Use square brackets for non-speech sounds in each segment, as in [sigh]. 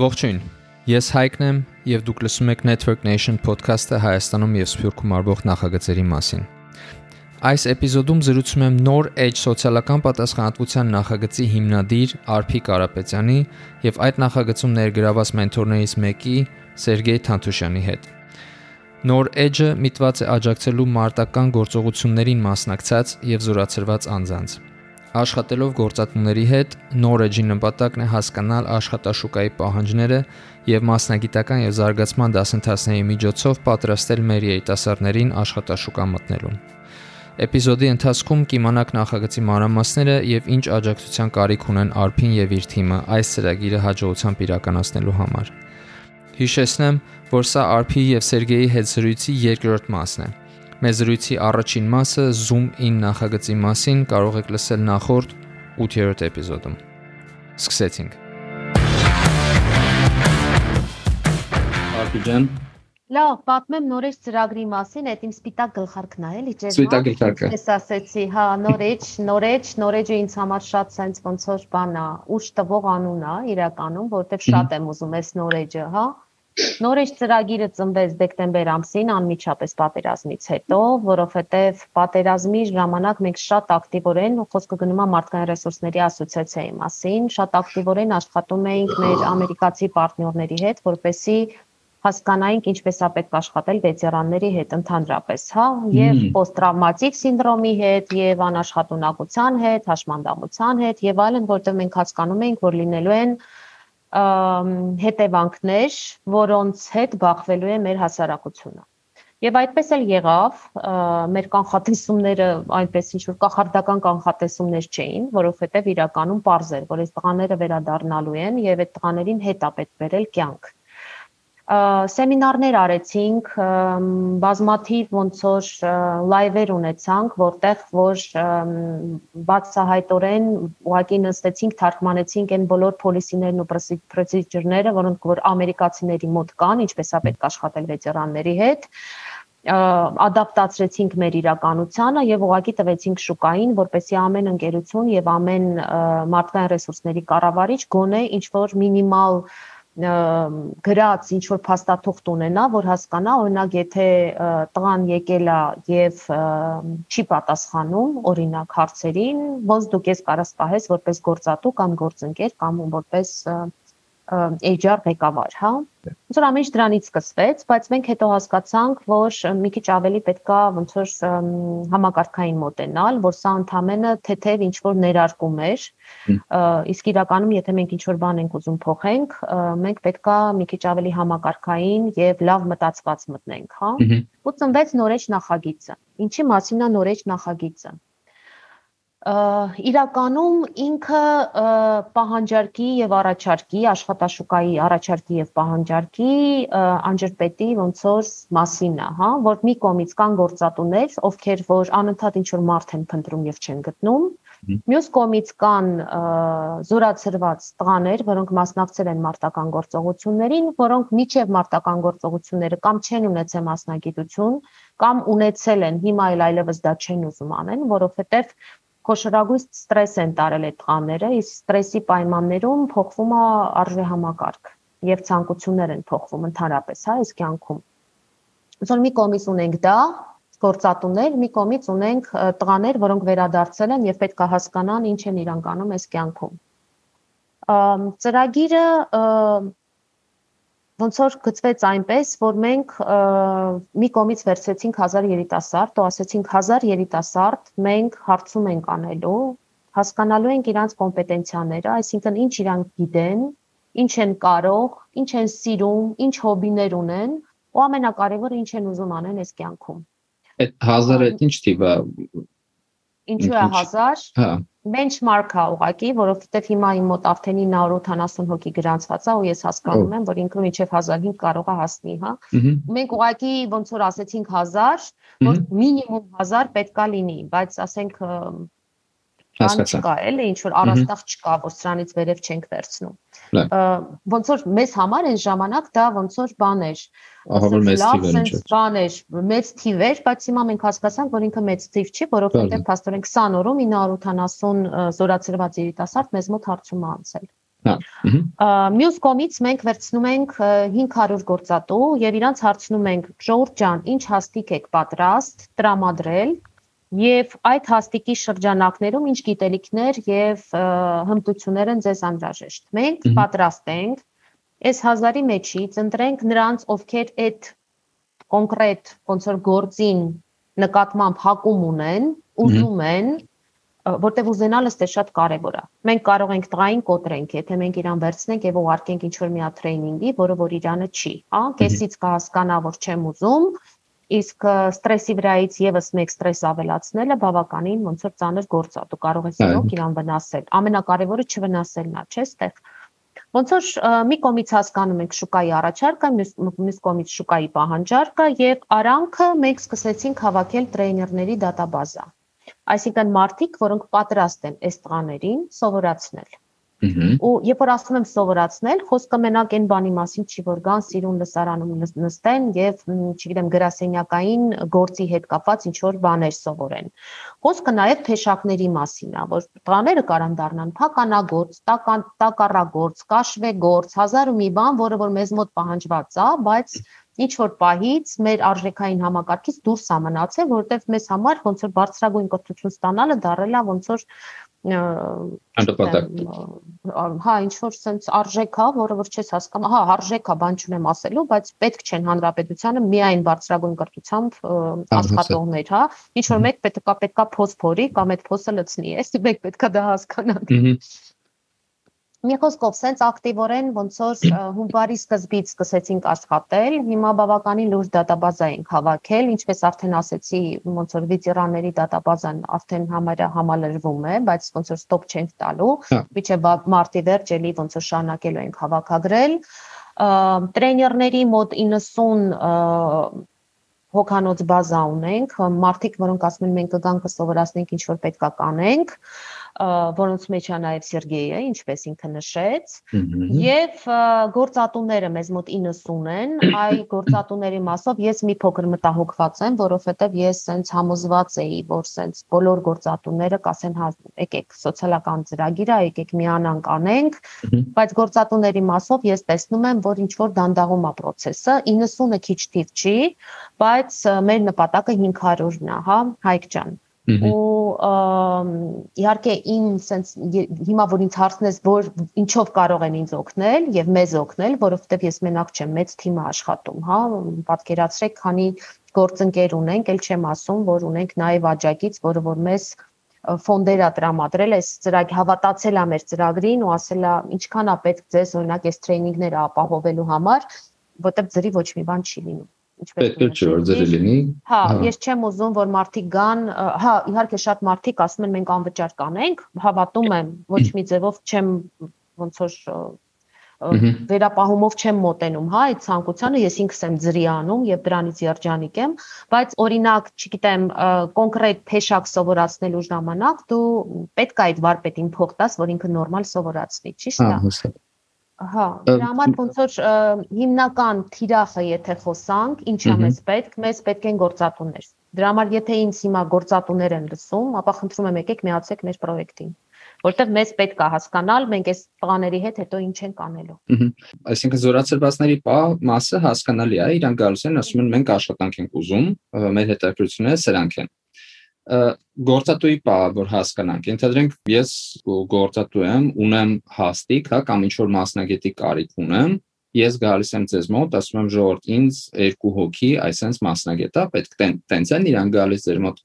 Ողջույն։ Ես Հայկն եմ եւ դուք լսում եք Network Nation podcast-ը Հայաստանում եւ Սփյուռքում արվող նախագծերի մասին։ Այս էպիզոդում զրուցում եմ նոր Edge սոցիալական պատասխանատվության նախագծի հիմնադիր Արփի Կարապետյանի եւ այդ նախագծում ներգրաված մենթորներից մեկի Սերգեյ Թանթուշյանի հետ։ Նոր Edge-ը միտված է աջակցելու մարտական գործողություններին մասնակցած եւ զորացրված անձանց։ Աշխատելով գործատուների հետ, Knowledge-ի նպատակն է հասկանալ աշխատաշուկայի պահանջները եւ մասնագիտական եւ զարգացման դասընթացների միջոցով պատրաստել մեր երիտասարդներին աշխատաշուկա մտնելուն։ Էպիզոդի ընթացքում կիմանաք նախագծի մանրամասները եւ ինչ աջակցության կարիք ունեն Արփին եւ իր թիմը այս ծրագիրը հաջողությամբ իրականացնելու համար։ Հիշեցնեմ, որ սա Արփի եւ Սերգեյի հետ զրույցի երկրորդ մասն է։ Մեր զրույցի առաջին մասը Zoom in նախագծի մասին կարող եք լսել նախորդ 8-րդ էպիզոդում։ Սկսեցինք։ Արփիջան Լավ, պատմեմ նորից ծրագրի մասին, այդ իմ սպիտակ գլխարկն է, էլի ջեր։ Սպիտակ գլխարկը։ Ես ասեցի, հա, նորեջ, նորեջ, նորեջը ինձ համար շատ sense ոնց որ բան է, ուշ տվող անուն է իրականում, որովհետև շատ եմ ուզում այս նորեջը, հա։ Նորից ծրագիրը ծնվեց դեկտեմբեր ամսին անմիջապես պատերազմից հետո, որովհետև պատերազմի ժամանակ մենք շատ ակտիվորեն խոսքը գնում է մարդկային ռեսուրսների ասոցիացիայի մասին, շատ ակտիվորեն աշխատում էինք մեր ամերիկացի պարտներների հետ, որպեսի հասկանայինք ինչպես է պետք աշխատել վետերանների հետ ընդհանրապես, հա, եւ պոստ-տրավմատիկ սինդրոմի հետ, եւ անաշխատունակության հետ, հաշմանդամության հետ եւ այլն, որտեղ մենք հասկանում ենք, որ լինելու են հետևանքներ, որոնց հետ բախվելու է մեր հասարակությունը։ Եվ այդպես էլ եղավ, մեր կանխատեսումները այնպես ինչ որ կախարդական կանխատեսումներ չէին, որովհետև իրականում པարզ էր, որ այս տղաները վերադառնալու են եւ այդ տղաներին հետ է պետք վերել կյանք սեմինարներ արեցինք, բազմաթիվ ոնց որ լայվեր ունեցանք, որտեղ որ բացահայտորեն ուղակի նստեցինք, թարգմանեցինք այն բոլոր policy-ներն ու procedure-ները, որոնք որ ամերիկացիների մոտ կան, ինչպես է պետք աշխատել վետերանների հետ ադապտացրեցինք մեր իրականությանը եւ ուղղակի տվեցինք շուկային, որպեսզի ամեն ընկերություն եւ ամեն մարդկային ռեսուրսների կառավարիչ գոնե ինչ որ մինիմալ գրած ինչ որ փաստաթուղթ ունենա, որ հասկանա, օրինակ, եթե տղան եկել է եւ չի պատասխանում օրինակ հարցերին, ոնց դուք ես կարաս պահես որպես գործատու կամ գործընկեր կամ որպես HR ղեկավար, հա։ Ոնց որ ամեն ինչ դրանից սկսվեց, բայց մենք հետո հասկացանք, որ մի քիչ ավելի պետքա ոնց որ համակարգային մոտենալ, որ սա ընդամենը թեթև ինչ որ ներարկում էր։ Իսկ իրականում, եթե մենք ինչ որ բան ենք ուզում փոխենք, մենք պետքա մի քիչ ավելի համակարգային եւ լավ մտածված մտնենք, հա։ Ու ծնվեց նորեջ նախագիծը։ Ինչի մասին է նորեջ նախագիծը իրականում ինքը պահանջարկի եւ առաջարկի աշխատաշուկայի առաջարկի եւ պահանջարկի անջրպետի ոնց որ մասին է, հա, որ մի կողմից կան գործատուներ, ովքեր որ անընդհատ ինչ որ մարդ են փնտրում եւ չեն գտնում, մյուս կողմից կան զորացրված տղաներ, որոնք մասնակցել են մարտական գործողություններին, որոնք միջև մարտական գործողությունները կամ չեն ունեցել մասնագիտություն, կամ ունեցել են, հիմա էլ այլևս դա չեն ուզում անեն, որովհետեւ խոշորագույն ստրես են տարել այդ տղաները, իսկ ստրեսի պայմաններում փոխվում է արժեհամակարգ եւ ցանկություններ են փոխվում ընդհանրապես, հա, այս կյանքում։ Ոնց մի կողմից ունենք դա, գործատուներ, մի կողմից ունենք տղաներ, որոնք վերադարձել են եւ պետք է հասկանան ինչ են իրանք անում այս կյանքում։ Ծրագիրը ոնց որ գծվեց այնպես, որ մենք մի կողմից վերցրեցինք 1000 երիտասարդ, ու ասեցինք 1000 երիտասարդ մենք հարցում ենք անելու, հասկանալու ենք իրանց կոմպետենցիաները, այսինքն ինչ իրանք գիտեն, ինչ են կարող, ինչ են սիրում, ինչ հոբիներ ունեն, ու ամենակարևորը ինչ են ուզում անեն այս կյանքում։ Այդ 1000-ը ինչ է Ինչու է 1000։ Հա benchmark է ուղակի, որովհետև հիմա իմ մոտ արդեն 980 հոգի գրանցված է ու ես հասկանում եմ, որ ինքը մինչև 1005 կարող է հասնի, հա։ Մենք ուղակի ոնց որ ասեցինք 1000, որ մինիմում 1000 պետքա լինի, բայց ասենք բան չկա, էլի ինչ որ առաստաղ չկա, որ սրանից վերև չենք վերցնում։ Ոնց որ մեզ համար այն ժամանակ դա ոնց որ բան էր։ Ահա որ մեծ թիվ էր ինչ։ Բան էր, մեծ թիվ էր, բայց հիմա մենք հասկացանք, որ ինքը մեծ թիվ չի, որովհետև փաստորեն 20 օրում 980 զորացրված երիտասարդ մեզ մոտ հարցում է անցել։ Հա։ Մյուս կողմից մենք վերցնում ենք 500 գործատու եւ իրանց հարցնում ենք. Ժողովուրդ ջան, ինչ հաստիկ եք պատրաստ տրամադրել եւ այդ հաստիկի շրջանակներում ինչ գիտելիքներ եւ հմտություններ են ձեզ անհրաժեշտ։ Մենք պատրաստ ենք այս հազարի մեջից ընտրենք նրանց, ովքեր այդ կոնկրետ ոնց որ գործին նկատմամբ հակում ունեն, ուզում են, որտեվ ուզենալը ստե շատ կարևոր է։ Մենք կարող ենք տղային կոտրենք, եթե մենք իրան վերցնենք եւ ուղարկենք ինչ-որ մի տրեյնինգի, որը որ իրանը չի, հա, կեսից կհասկանա, որ չեմ ուզում, իսկ ստրեսի վրայից եւս մեկ ստրես ավելացնելը բավականին ոնց որ ծանր գործ է։ Դու կարող ես իրոք իրան վնասել։ Ամենակարևորը չվնասելն է, չէ՞, ստեղ։ Ոնց որ մի կողմից հասկանում ենք շուկայի առաջարկը, մյուս կողմից շուկայի պահանջարկը եւ արանքը մենք սկսեցինք հավաքել տրեյներների դատաբազա այսինքն մարդիկ, որոնք պատրաստ են այս տղաներին սովորացնել։ Ու երբ որ ասում եմ սովորացնել, խոսքը մենակ այն բանի մասին չի, որ գան սիրուն լսարանում նստեն եւ, չգիտեմ, գրասենյակային գործի հետ կապված ինչ որ բաներ սովորեն։ Խոսքը նաեւ թեշակների մասին է, որ տղաները կարան դառնան փականագործ, տակառագործ, կաշվեգործ, հազար ու մի բան, որը որ մեզ մոտ պահանջված է, բայց ինչ որ պահից մեր արժեքային համակարգից դուրս է մնացել, որովհետև մեզ համար ոնց որ բարձրագույն կրթություն ստանալը դարել է ոնց որ անտպատակ հա ինչ որ sense արժեք է որը որ չես հասկանում հա արժեք է բան չունեմ ասելու բայց պետք չեն հանրապետությանը միայն բարձրագույն կրթությամբ աշխատողներ հա ինչ որ մեկ պետքա պետքա փոս փորի կամ այդ փոսը լցնի էս մեկ պետքա դա հասկանանք Մի խոսքով, սենց ակտիվորեն ոնց որ հունվարի սկզբից սկսեցինք աշխատել, հիմա բավականին լուրջ դատաբազա ենք հավաքել, ինչպես արդեն ասեցի, ոնց որ վետերանների դատաբազան արդեն համարյա համալրվում է, բայց ոնց որ ստոպ չենք տալու, միջև հա։ մարտի վերջ էլի ոնց որ շարունակելու ենք հավաքագրել։ Տրեյներների մոտ 90 հոգանոց բազա ունենք, մարդիկ, որոնք ասում են մենք կգանք կսովորացնենք ինչ որ պետքա կանենք, որոնց մեջ է նաև Սերգեյը, ինչպես ինքը նշեց, եւ գործատուները մեզ մոտ 90 են, այ գործատուների մասով ես մի փոքր մտահոգված եմ, որովհետեւ ես սենց համոզված էի, որ սենց բոլոր գործատուները կասեն եկեք սոցիալական ծրագիր է, եկեք միանանք անենք, բայց գործատուների մասով ես տեսնում եմ, որ ինչ որ դանդաղում է process-ը, 90-ը քիչ թիվ չի, բայց մեր նպատակը 500-ն է, հա, Հայկ ջան ու իհարկե իմ sense հիմա որ ինձ հարցնես որ ինչով կարող են ինձ օգնել եւ մեզ օգնել որովհետեւ ես մենակ չեմ մեծ թիմ է աշխատում հա պատկերացրեք քանի գործընկեր ունենք ել չեմ ասում որ ունենք նաեւ աջակից որը որ մեզ ֆոնդեր է տրամադրել այս ծրագ հավատացել է մեր ծրագրին ու ասել է ինչքան է պետք ձեզ օրինակ այս տրեյնինգները ապահովելու համար որտեղ ձրի ոչ մի բան չի լինում ինչպես պետք է չէ որ ձերը լինի հա, ես չեմ ուզում որ մարդիկ գան հա իհարկե շատ մարդիկ ասում են մենք անվճար կանենք հավատում եմ ոչ մի ձևով չեմ ոնց որ վերապահումով չեմ մոտենում, հա, այդ ցանկությանը ես ինքս եմ ծրի անում եւ դրանից երջանիկ եմ, բայց օրինակ, չգիտեմ, կոնկրետ փեշակ սովորացնելու ժամանակ դու պետք է այդ վարպետին փող տաս, որ ինքը նորմալ սովորացնի, ճիշտ է։ Հա, Հա, դրա համար ոնց որ հիմնական թիրախը եթե խոսանք, ինչա մեզ պետք, մեզ պետք են գործատուներ։ Դրա համար եթե ինձ հիմա գործատուներ են լսում, ապա խնդրում եմ եկեք միացեք մեր պրոյեկտին որտեղ մեզ պետք է հասկանալ մենք այս տղաների հետ հետո ինչ ենք անելու։ Այսինքն զորացրվածների պա մասը հասկանալի է, իրանք գալուց են ասում են մենք աշխատանք ենք ուզում, մեր հետաքրությունները սրանք են գործատուի պա որ հասկանանք ենթադրենք ես գործատու եմ ունեմ հաստիկ հա կամ ինչ որ մասնագետի կարիք ունեմ ես գալիս եմ ձեզ մոտ ասում եմ ժողովուրդ ինձ երկու հոգի այսպես մասնագետա պետք տենց են իրան գալիս ձեր մոտ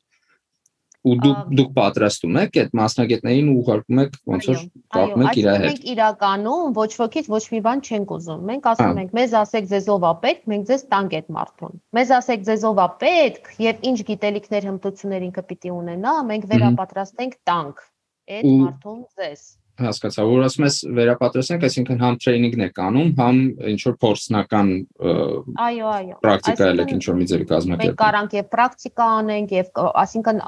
ու դուք դուք պատրաստում եք այդ մասնագետներին ուղարկում եք ոնց որ կապում եք իր հետ։ Մենք իրականում ոչ ոքից ոչ մի բան չենք ուզում։ Մենք ասում ենք, մեզ ասեք ձեզ ով է պետք, մենք ձեզ տանք այդ մարդուն։ Մեզ ասեք ձեզ ով է պետք եւ ինչ գիտելիքներ հմտություններ ինքը պիտի ունենա, մենք վերապատրաստենք տանք այդ մարդուն ձեզ հասկացա, որ ասում ես վերապատրաստենք, այսինքն համ տրեյնինգն եք անում, համ ինչ որ փորձնական այո, այո, պրակտիկա եք ինչ որ մի ձև կազմակերպել։ Մենք կարանք եւ պրակտիկա անենք եւ այսինքն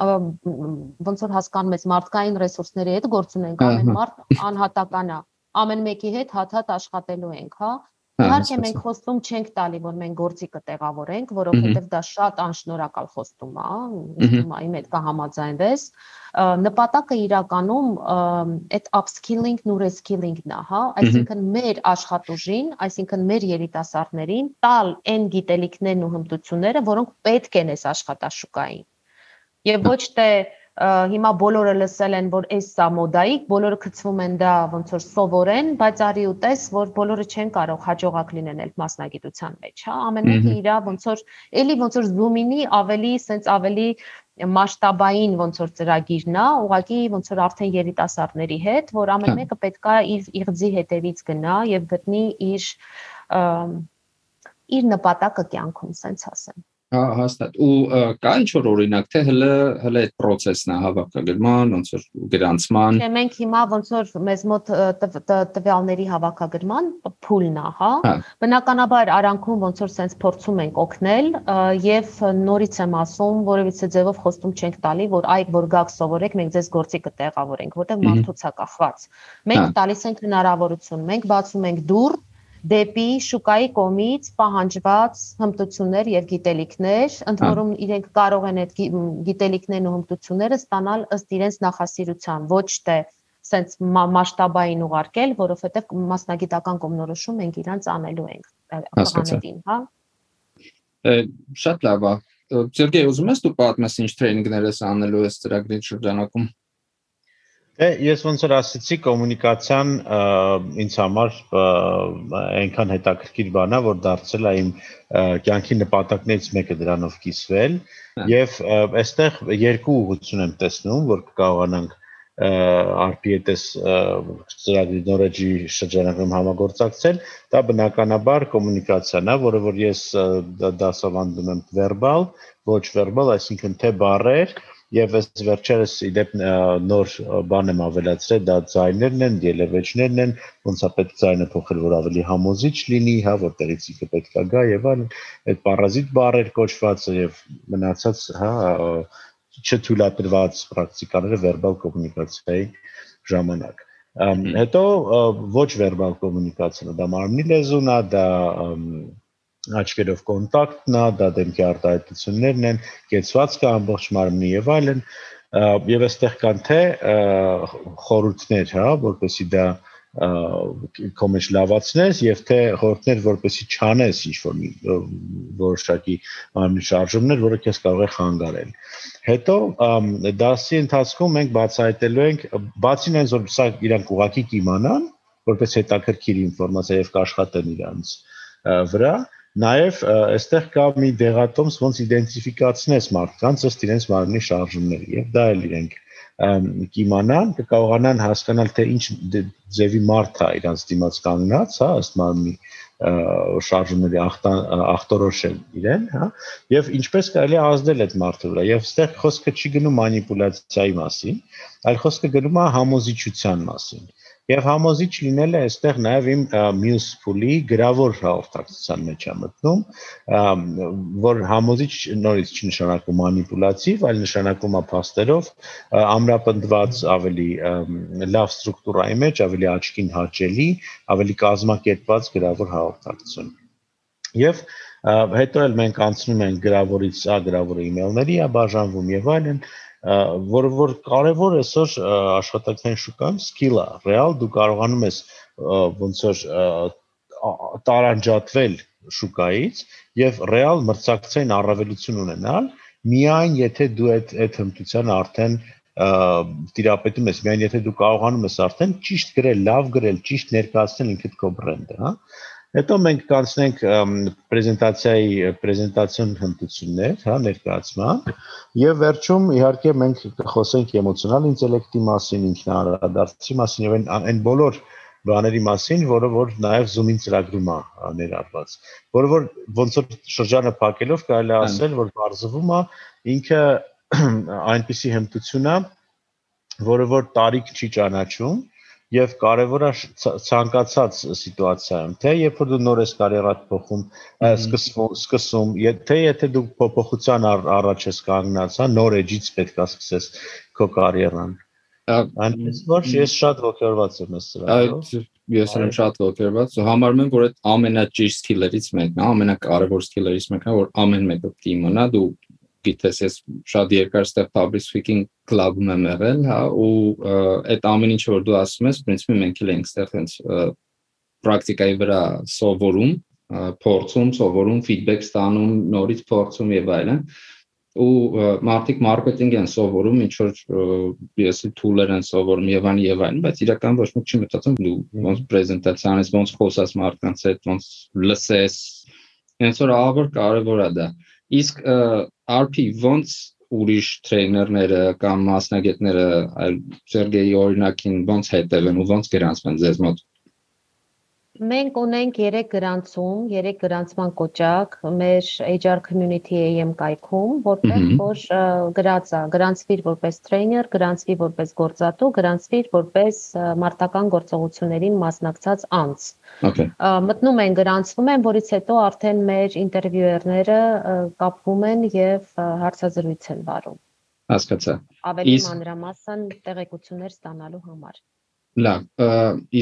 ոնց որ հասկանում ես մարդկային ռեսուրսների հետ գործ ունենք, ամեն մարդ անհատական է։ Ամեն մեկի հետ հատ-հատ աշխատելու ենք, հա Իհարկե մենք խոստում չենք տալի, որ մենք գործի կտեղավորենք, որովհետև դա շատ անշնորհակալ խոստում է, ուստում այն հետ կհամաձայնվես։ Նպատակը իրականում այդ upskilling-ն ու reskilling-ն է, հա, այսինքն մեր աշխատուժին, այսինքն մեր երիտասարդներին տալ այն գիտելիքներն ու հմտությունները, որոնք պետք են այս աշխատաշուկային։ Եվ ոչ թե հիմա բոլորը լսել են, որ էս սա մոդայիկ, բոլորը գցվում են դա ոնց որ սովորեն, բայց արի ու տես, որ բոլորը չեն կարող հաջողակ լինեն այդ մասնագիտության մեջ, հա, ամեն մեկը իրա ոնց որ էլի ոնց որ զումինի ավելի սենց ավելի մասշտաբային ոնց որ ծրագիրն է, ուղղակի ոնց որ արդեն երիտասարդների հետ, որ ամեն հա։ մեկը պետքա իր իղձի հետևից գնա եւ գտնի իր իր նպատակը կյանքում, սենց ասեմ։ Հա, հաստատ։ Ու կա ինչ որ օրինակ, թե հələ հələ այդ process-ն է հավաքագրման, ոնց որ գրանցման։ Չէ, մենք հիմա ոնց որ մեզ մոտ տվյալների հավաքագրման փուլն է, հա։ Բնականաբար արանքում ոնց որ sense փորձում ենք օգնել եւ նորից եմ ասում, որևիցե ձևով խոստում չենք տալի, որ այ որ գաք սովորեք, մենք ձեզ գործի կտեղավորենք, որտեղ մարդուց է կախված։ Մենք տալիս ենք հնարավորություն, մենք բացում ենք դուռ դեպի շուկայի կողմից պահանջված հմտություններ եւ գիտելիքներ, ընդ որում իրենք կարող են այդ գիտելիքներն ու հմտությունները ստանալ ըստ իրենց նախասիրության, ոչ թե սենց մասշտաբային ուղարկել, որովհետեւ մասնագիտական կողմնորոշում մենք իրանց անելու ենք աղաներին, հա։ Շատ լավ է։ Սերգեյ, ուզում ես դու պատմես ինչ տրեյնինգներ ես անելու այս ծրագրի շրջանակում։ Դե ես ոնց որ ասացի, կոմունիկացիան ինձ համար այնքան հետաքրքիր բան է, որ դարձել է իմ կյանքի նպատակներից մեկը դրանով կիսվել եւ այստեղ երկու ուղղություն եմ տեսնում, որ կկարողանանք RP-ես ծրագրի նորեջի շրջանակում համագործակցել, դա բնականաբար կոմունիկացիան է, որը որ ես դասավանդում եմ վերբալ, ոչ վերբալ, այսինքն թե բառեր, Եվ այս վերջերս իդեպ նոր բան եմ ավելացրել, դա ձայներն են, ելևեջներն են, ոնց է պետք ձայնը փոխել, որ ավելի համոզիչ լինի, հա, որտեղից ինքը պետք է գա եւ այլն, այդ պարազիտ բառեր կոչվածը եւ մնացած, հա, չթույլատրված պրակտիկաները վերբալ կոմունիկացիայի ժամանակ։ Հետո ոչ վերբալ կոմունիկացիան, դա մարմնի լեզուն է, դա աչքերով կոնտակտն է, դա դեմքի արտահայտություններն են, կեցվածքը ամբողջ մարմնի եւ այլն, եւ այստեղ կան թե խորհուրդներ, հա, որպեսի դա քո մեջ լավացնես եւ թե խորհուրդներ որպեսի չանես ինչ որ որոշակի մարմնի շարժումներ, որը քեզ կարող է խանգարել։ Հետո դասի ընթացքում մենք բացահայտելու ենք բացին այն որ սա իրանք ուղակի կիմանան, որպես հետաքրքիր ինֆորմացիա եւ կաշխատեն իրանց վրա, Նաև այստեղ կա մի դեղատոմս, ոնց իդենտիֆիկացնես մարդկանց ըստ իրենց մարմնի շարժումների եւ դա էլ իրենք կիմանան, կկարողանան հասկանալ թե ինչ ձևի մարդ է իրանց դիմաց կանգնած, հա, ըստ մարմնի շարժումների ախտորոշել իրեն, հա, եւ ինչպես կարելի ազդել այդ մարդու վրա։ Եվ այստեղ խոսքը չի գնում մանիպուլյացիայի մասին, այլ խոսքը գնում է համոզիչության մասին։ Եվ համոզիչ լինելը այստեղ նաև իմ մյուս փուլի գրավոր հաղորդակցության մեջ է մտնում, որ համոզիչ նորից չի նշանակում մանիպուլատիվ, այլ նշանակում է փաստերով ամրապնդված ավելի լավ ստրուկտուրայի մեջ, ավելի աչքին հաճելի, ավելի կազմակերպված գրավոր հաղորդակցություն։ Եվ հետո էլ մենք անցնում ենք գրավորից սա գրավորը email-ների, ա բաժանվում եւ այլն, որը որ կարևոր այսօր աշխատանքային շուկայում skill-ը, ռեալ դու կարողանում ես ոնց որ տարանջատվել շուկայից եւ ռեալ մրցակցային առավելություն ունենալ միայն եթե դու այդ այդ հմտությանը արդեն տիրապետում ես միայն եթե դու կարողանում ես արդեն ճիշտ գրել, լավ գրել, ճիշտ ներկայացնել ինքդ քո բրենդը, հա Հետո մենք կանցնենք պրեզենտացիայի պրեզենտացիոն հմտություններ, հա, ներկայացման, եւ վերջում իհարկե մենք կխոսենք էմոցիոնալ ինտելեկտի մասին, ինքնարարադարձի մասին եւ այն այն բոլոր բաների մասին, որը որ նաև Zoom-ին ծրագրում է ներառված։ Որը որ ոնց որ շրջանը փակելով կարելի է ասել, որ բարձվում է ինքը [clears throat] այնպիսի հմտություն է, որը որ տարիք չի ճանաչում, եւ կարեւորը ցանկացած սիտուացիայում թե երբ որ դու նոր ես կարիերատ փոխում սկսվում սկսում թե եթե դու փոփոխության առ, առաջ ես կանգնած հա նոր էջից պետք է սկսես քո կարիերան Այնպես որ ես շատ ողջորված եմ այս ծրագրով։ Ես եմ շատ ողջորված։ Համարում եմ, որ այդ ամենաճիշտ skiller-ից մեկն է, ամենակարևոր skiller-ից մեկն է, որ ամեն մեկը պետք է իմանա, դու գիտես, ես շատ երկար ստեղ public speaking club-ում եմ եղել, հա, ու այդ ամեն ինչը որ դու ասում ես, principi մենք էլ ենք ստեղ հենց պրակտիկայի վրա սովորում, փորձում, սովորում, feedback ստանում, նորից փորձում եւ այլն ու մարդիկ մարքեթինգ են սովորում, ինչ որ BS tool-եր են սովորում եւ այն եւ այն, բայց իրական ոչ ոք չի մտածում դու ոնց պրեզենտացիանես, ոնց խոսաս մարդկանց հետ, ոնց լսես։ Հենց որ ավոր կարևոր է դա։ Իսկ RP ոնց ուրիշ տրեյներները կամ մասնագետները այլ Սերգեյի օրինակին ոնց հետևեն ու ոնց գրանցվեն ձեզ մոտ Մենք ունենք 3 գրանցում, 3 գրանցման կոճակ մեր HR community AM կայքում, որտեղ որ գրած է, գրանցվիր որպես տրեյներ, գրանցվի որպես գործատու, գրանցվիր որպես մարտական գործողություններին մասնակցած անձ։ Okay։ Մտնում են, գրանցվում են, որից հետո արդեն մեր ինտերվյուերները կապվում են եւ հարցազրույց են վարում։ Հասկացա։ Ավելի մանրամասն տեղեկություններ ստանալու համար։ Լավ,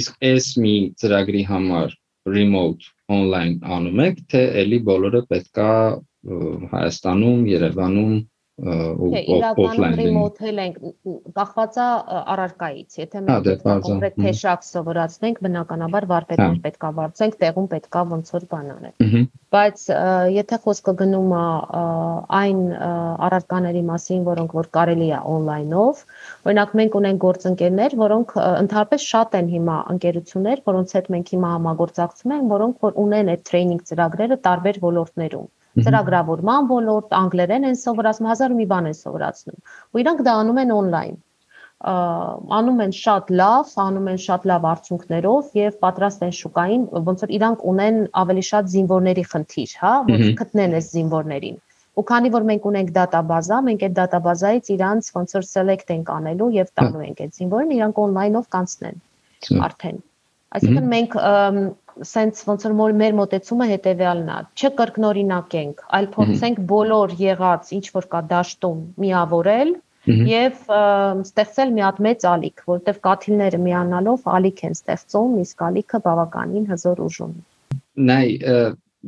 իսկ այս մի ծրագրի համար remote online անում եք, թե էլի բոլորը պետքա Հայաստանում, Երևանում օֆլայն remote-ել ենք կախված է առարկայից եթե մենք դե, կոնկրետ թեշակ սովորացնենք բնականաբար վարպետներ հա։ պետքա վարձենք տեղում պետքա ոնց որ բան անել բայց եթե խոսքը գնում է այն առարկաների մասին որոնք որ կարելի է on-line-ով օրինակ մենք ունենք գործընկերներ որոնք ընդհանրապես շատ են հիմա ընկերություններ որոնց հետ մենք հիմա համագործակցում ենք որոնք որ ունեն այդ տրեյնինգ ծրագրերը տարբեր ոլորտներում ծրագրավորման ոլորտ, անգլերեն են սովորացնում, հազար ու մի բան են սովորացնում։ Ու իրանք դա անում են on-line անում են շատ լավ, անում են շատ լավ արդյունքներով եւ պատրաստ են շուկային, ոնց որ իրանք ունեն ավելի շատ զինվորների խնդիր, հա, որ գտնեն այս զինվորներին։ Ու քանի որ մենք ունենք դատաբազա, մենք այդ դատաբազայից իրանց ոնց որ select ենք անելու եւ տալու ենք այդ զինվորին, իրանք on-line-ով կանցնեն արդեն։ Այսինքն մենք սենց ոնց որ մեր մտածումը հետեւյալն է չկրկնօրինակենք այլ փորձենք բոլոր եղած ինչ որ կա դաշտում միավորել եւ ստեղծել մի հատ մեծ ալիք որտեվ կաթիլները միանալով ալիք են ստեղծում իսկ ալիքը բավականին հզոր ուժում նայ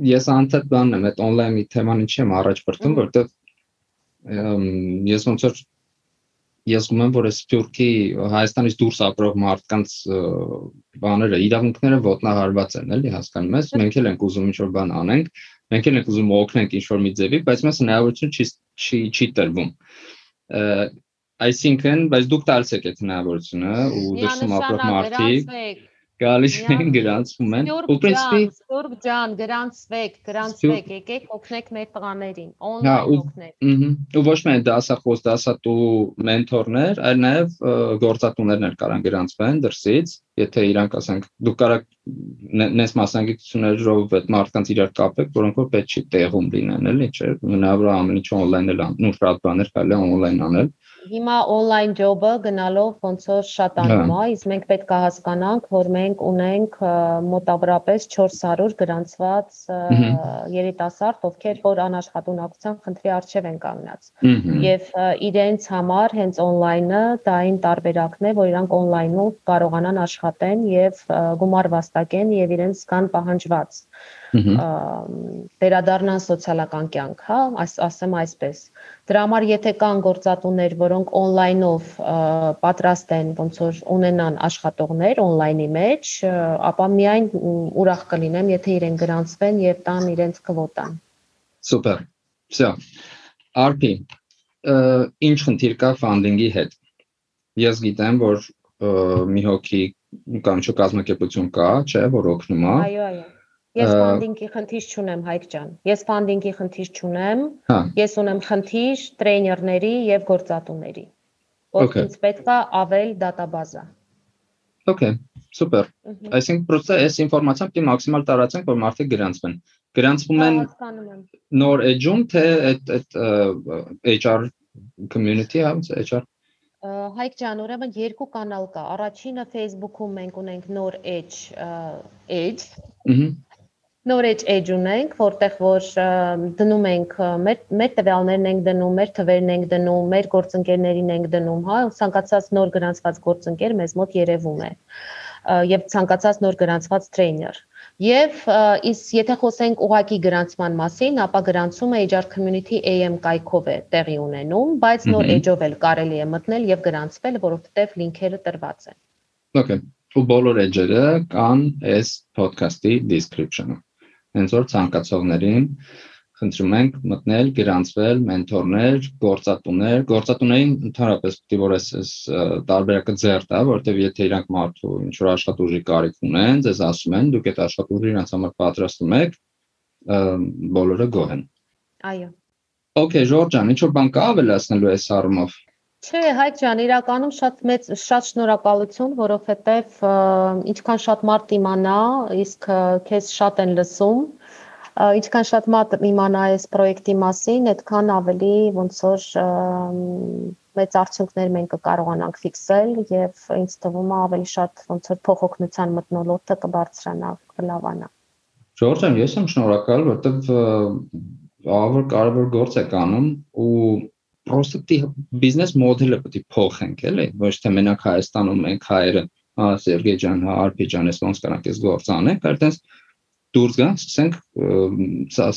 ես անդադ բանն եմ այդ on-line թեման ինչի եմ առաջ բրտում որտեվ ես ոնց որ ես գում եմ որ այս Թուրքի Հայաստանից դուրս ապրող մարդկանց բաները իրավունքները ոտնահարված են, էլի հասկանում ես։ Մենք էլ ենք ուզում ինչ-որ բան անենք, մենք էլ ենք ուզում օգնենք ինչ-որ մի ձևի, բայց մեզ հնարավորություն չի չի չի տրվում։ Այսինքն, բայց դուք տալիս եք այդ հնարավորությունը ու դրսում ապրող մարդիկ գալիս են գրանցվում են ու պրինցիպի Սուրբ ջան գրանցվեք գրանցվեք եկեք օգնեք մեր տղաներին on-line օգնեք ու ոչ միայն դասախոս դասատու մենթորներ այլ նաև գործատուներն էլ կարան գրանցվեն դրսից եթե իրանք ասենք դուք կարաք նես մասնագիտություններով այդ մարդկանց իրար կապեք որոնք որ պետք չի տեղում լինեն էլի չէ հնարավոր ամեն ինչ on-line էլ ան ու շատ բաներ կարելի է on-line անել Հիմա on-line job-ը գնալով ոնց որ շատանում է, իսկ մենք պետք է հասկանանք, որ մենք ունենք մոտավորապես 400 գրանցված երիտասարդ, ովքեր որ անաշխատունակության խնդրի առջև են կանգնած։ Եվ իրենց համար հենց on-line-ը դա այն տարբերակն է, որ իրանք on-line-ում կարողանան աշխատեն եւ գումար վաստակեն եւ իրենց կան պահանջված վերադառնան սոցիալական կյանք, հա, այս ասեմ այսպես։ Դրա համար եթե կան գործատուներ, որոնք on-line-ով պատրաստ են ոնց որ ունենան աշխատողներ on-line-ի մեջ, ապա միայն ուրախ կլինեմ, եթե իրեն գրանցվեն եւ տան իրենց կվոտան։ Սուպեր։ Всё։ RP ինչ խնդիր կա ֆանդինգի հետ։ Ես գիտեմ, որ մի հոգի կամ չէ կազմակերպություն կա, չէ, որ օգնում է։ Այո, այո Ես ֆանդինգի խնդիր չունեմ, Հայկ ջան։ Ես ֆանդինգի խնդիր չունեմ։ Հա։ Ես ունեմ խնդիր տրեյներների եւ գործատուների։ Որ ինձ պետք է ավել դատաբազա։ Okay, super։ Այսինքն պրոստը այս ինֆորմացիան պիտի մաքսիմալ տարածենք, որ մարդիկ գրանցվեն։ Գրանցվում են նոր edge-ում, թե այդ այդ HR community, հա, HR Հայկ ջան, ուրեմն երկու կանալ կա։ Առաջինը Facebook-ում մենք ունենք նոր edge edge։ Ահա նոր edge ունենք, որտեղ որ դնում ենք մեր մեր տվյալներն ենք դնում, մեր թվերն ենք դնում, մեր գործընկերներին ենք դնում, հա, ցանկացած նոր գրանցված գործընկեր մեզ մոտ երևում է եւ ցանկացած նոր գրանցված տրեյներ։ Եվ իս եթե խոսենք ուղակի գրանցման մասին, ապա գրանցումը HR Community AM կայքով է տեղի ունենում, բայց նոր edge-ով էլ կարելի է մտնել եւ գրանցվել, որովհետեւ լինքերը տրված են։ Okay ու բոլոր edge-երը կան այս podcast-ի description-ում հենց որ ցանկացողներին խնդրում ենք մտնել, գրանցվել, մենթորներ, գործատուներ, գործատուներին ընդհանրապես է որ այս տարբերակը ձեռ տա, որովհետև եթե իրանք մարդու ինչ որ աշխատուժի կարիք ունեն, ձեզ ասում են, դուք այդ աշխատուժը իրանք համար պատրաստում եք, բոլորը գոհ են։ Այո։ Okay, Ժորժ ջան, ինչ որ բան կա ավելացնելու այս առումով։ Չէ, Հայկ ջան, իրականում շատ մեծ շատ շնորհակալություն, որովհետև ինչքան շատ մարդ իմանա, իսկ քեզ շատ են լսում, ինչքան շատ մարդ իմանա այս պրոյեկտի մասին, այդքան ավելի ոնց որ մեծ արդյունքներ մենք կկարողանանք ֆիքսել եւ ինձ թվում է ավելի շատ ոնց որ փոխօգնության մտնոլորտը կբարձրանա, կլավանա։ Ժորժան, ես եմ շնորհակալ, որովհետեւ ավոր կարևոր գործ եք անում ու պրոստի բիզնես մոդելը պետք է փոխենք, էլի, ոչ թե մենակ Հայաստանում մենք հայերը, հա Սերգեյ ջան, հա Արփի ջան, ես ոնց կանանք այս գործ անենք, այլ տես դուրս գանք, սկսենք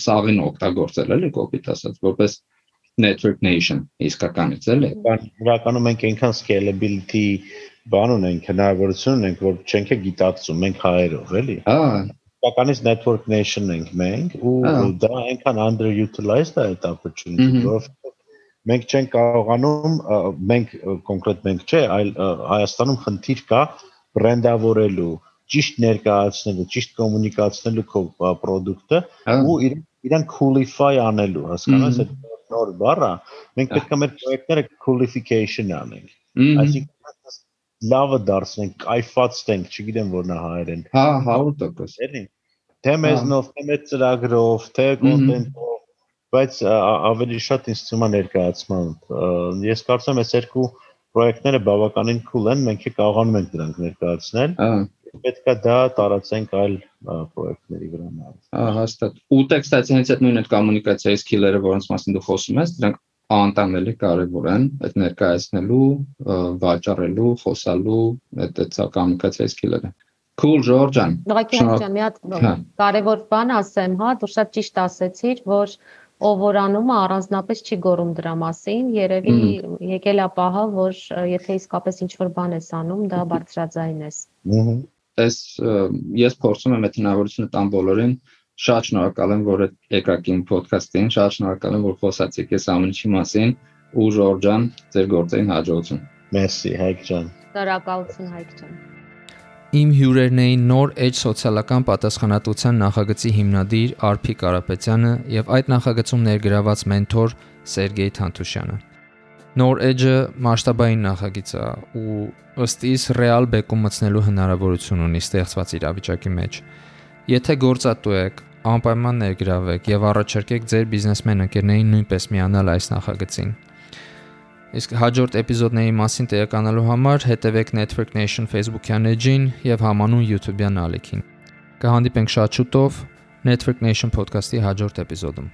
սաղին օգտագործել, էլի, կոպիտ ասած, որպես network nation իսկականից էլի։ Բան իրականում մենք այնքան scalability բան ունենք, հնարավորություն ունենք, որ չենք գիտակցում մենք հայերով, էլի։ Հա, Իրականից network nation ենք մենք ու դա այնքան underutilized է այդ opportunity, որ մենք չենք կարողանում մենք կոնկրետ մենք չէ, այլ Հայաստանում խնդիր կա բրենդավորելու, ճիշտ ներկայացնելու, ճիշտ կոմունիկացնելու քո product-ը ու իրան coolify անելու, հասկանաս այդ նոր բառը, մենք պետք է մեր պրոյեկտները coolification անենք։ Այսինքն լավը դարձնենք, կայֆած տենք, չգիտեմ որ նա հայերեն։ Հա, 100%։ Էլի։ Թե մեզնով, թե մեր ծրագրով, թե կոնտենտով բայց ավելի շատ ինձ թվում է ներկայացման։ Ես կարծում եմ այս երկու պրոյեկտները բավականին cool են, մենք կարողանում ենք դրանք ներկայացնել։ պետքա դա տարածենք այլ պրոյեկտների վրա նաև։ Հա, հաստատ։ Ու տեքստացիա հենց այդ նույն այդ կոմունիկացիայի սկիլերը, որոնց մասին դու խոսում ես, դրանք անտանելի կարևոր են այդ ներկայացնելու, վաճառելու, խոսալու այդ այդ կոմունիկացիայի սկիլերը։ Cool Georgian։ Ուղղակի ջան, մի հատ հա։ կարևոր բան ասեմ, հա, դու շատ ճիշտ ասեցիր, որ ով որ անում է առանձնապես չի գոռում դրա մասին, երևի եկել է պահը, որ եթե իսկապես ինչ որ բան ես անում, դա բարձրաձայն ես։ Ահա։ Այս ես փորձում եմ այդ հնարավորությունը տամ բոլորին շատ շնորհակալ եմ, որ եկաք իմ ոդքասթին, շատ շնորհակալ եմ, որ խոսացիք այս ամեն ինչի մասին ու Ժորժան, ձեր գործին հաջողություն։ Մերսի, Հայկ ջան։ Շնորհակալություն, Հայկ ջան։ Իմ հյուրերն էին նոր Edge սոցիալական պատասխանատվության նախագծի հիմնադիր Արփի Կարապետյանը եւ այդ նախագծում ներգրաված մենթոր Սերգեյ Թանթուշյանը։ Նոր Edge-ը մասշտաբային նախագիծ է ու ըստ իս ռեալ բեկում մտցնելու հնարավորություն ունի ստեղծված իրավիճակի մեջ։ Եթե գործատու եք, անպայման ներգրավեք եւ առաջարկեք ձեր բիզնեսմեն ընկերներին նույնպես միանալ այս նախագծին։ Իսկ հաջորդ էպիզոդների մասին տեղեկանալու համար հետևեք Network Nation Facebook-յան էջին եւ համանուն YouTube-յան ալիքին։ Կհանդիպենք շատ շուտով Network Nation podcast-ի հաջորդ էպիզոդում։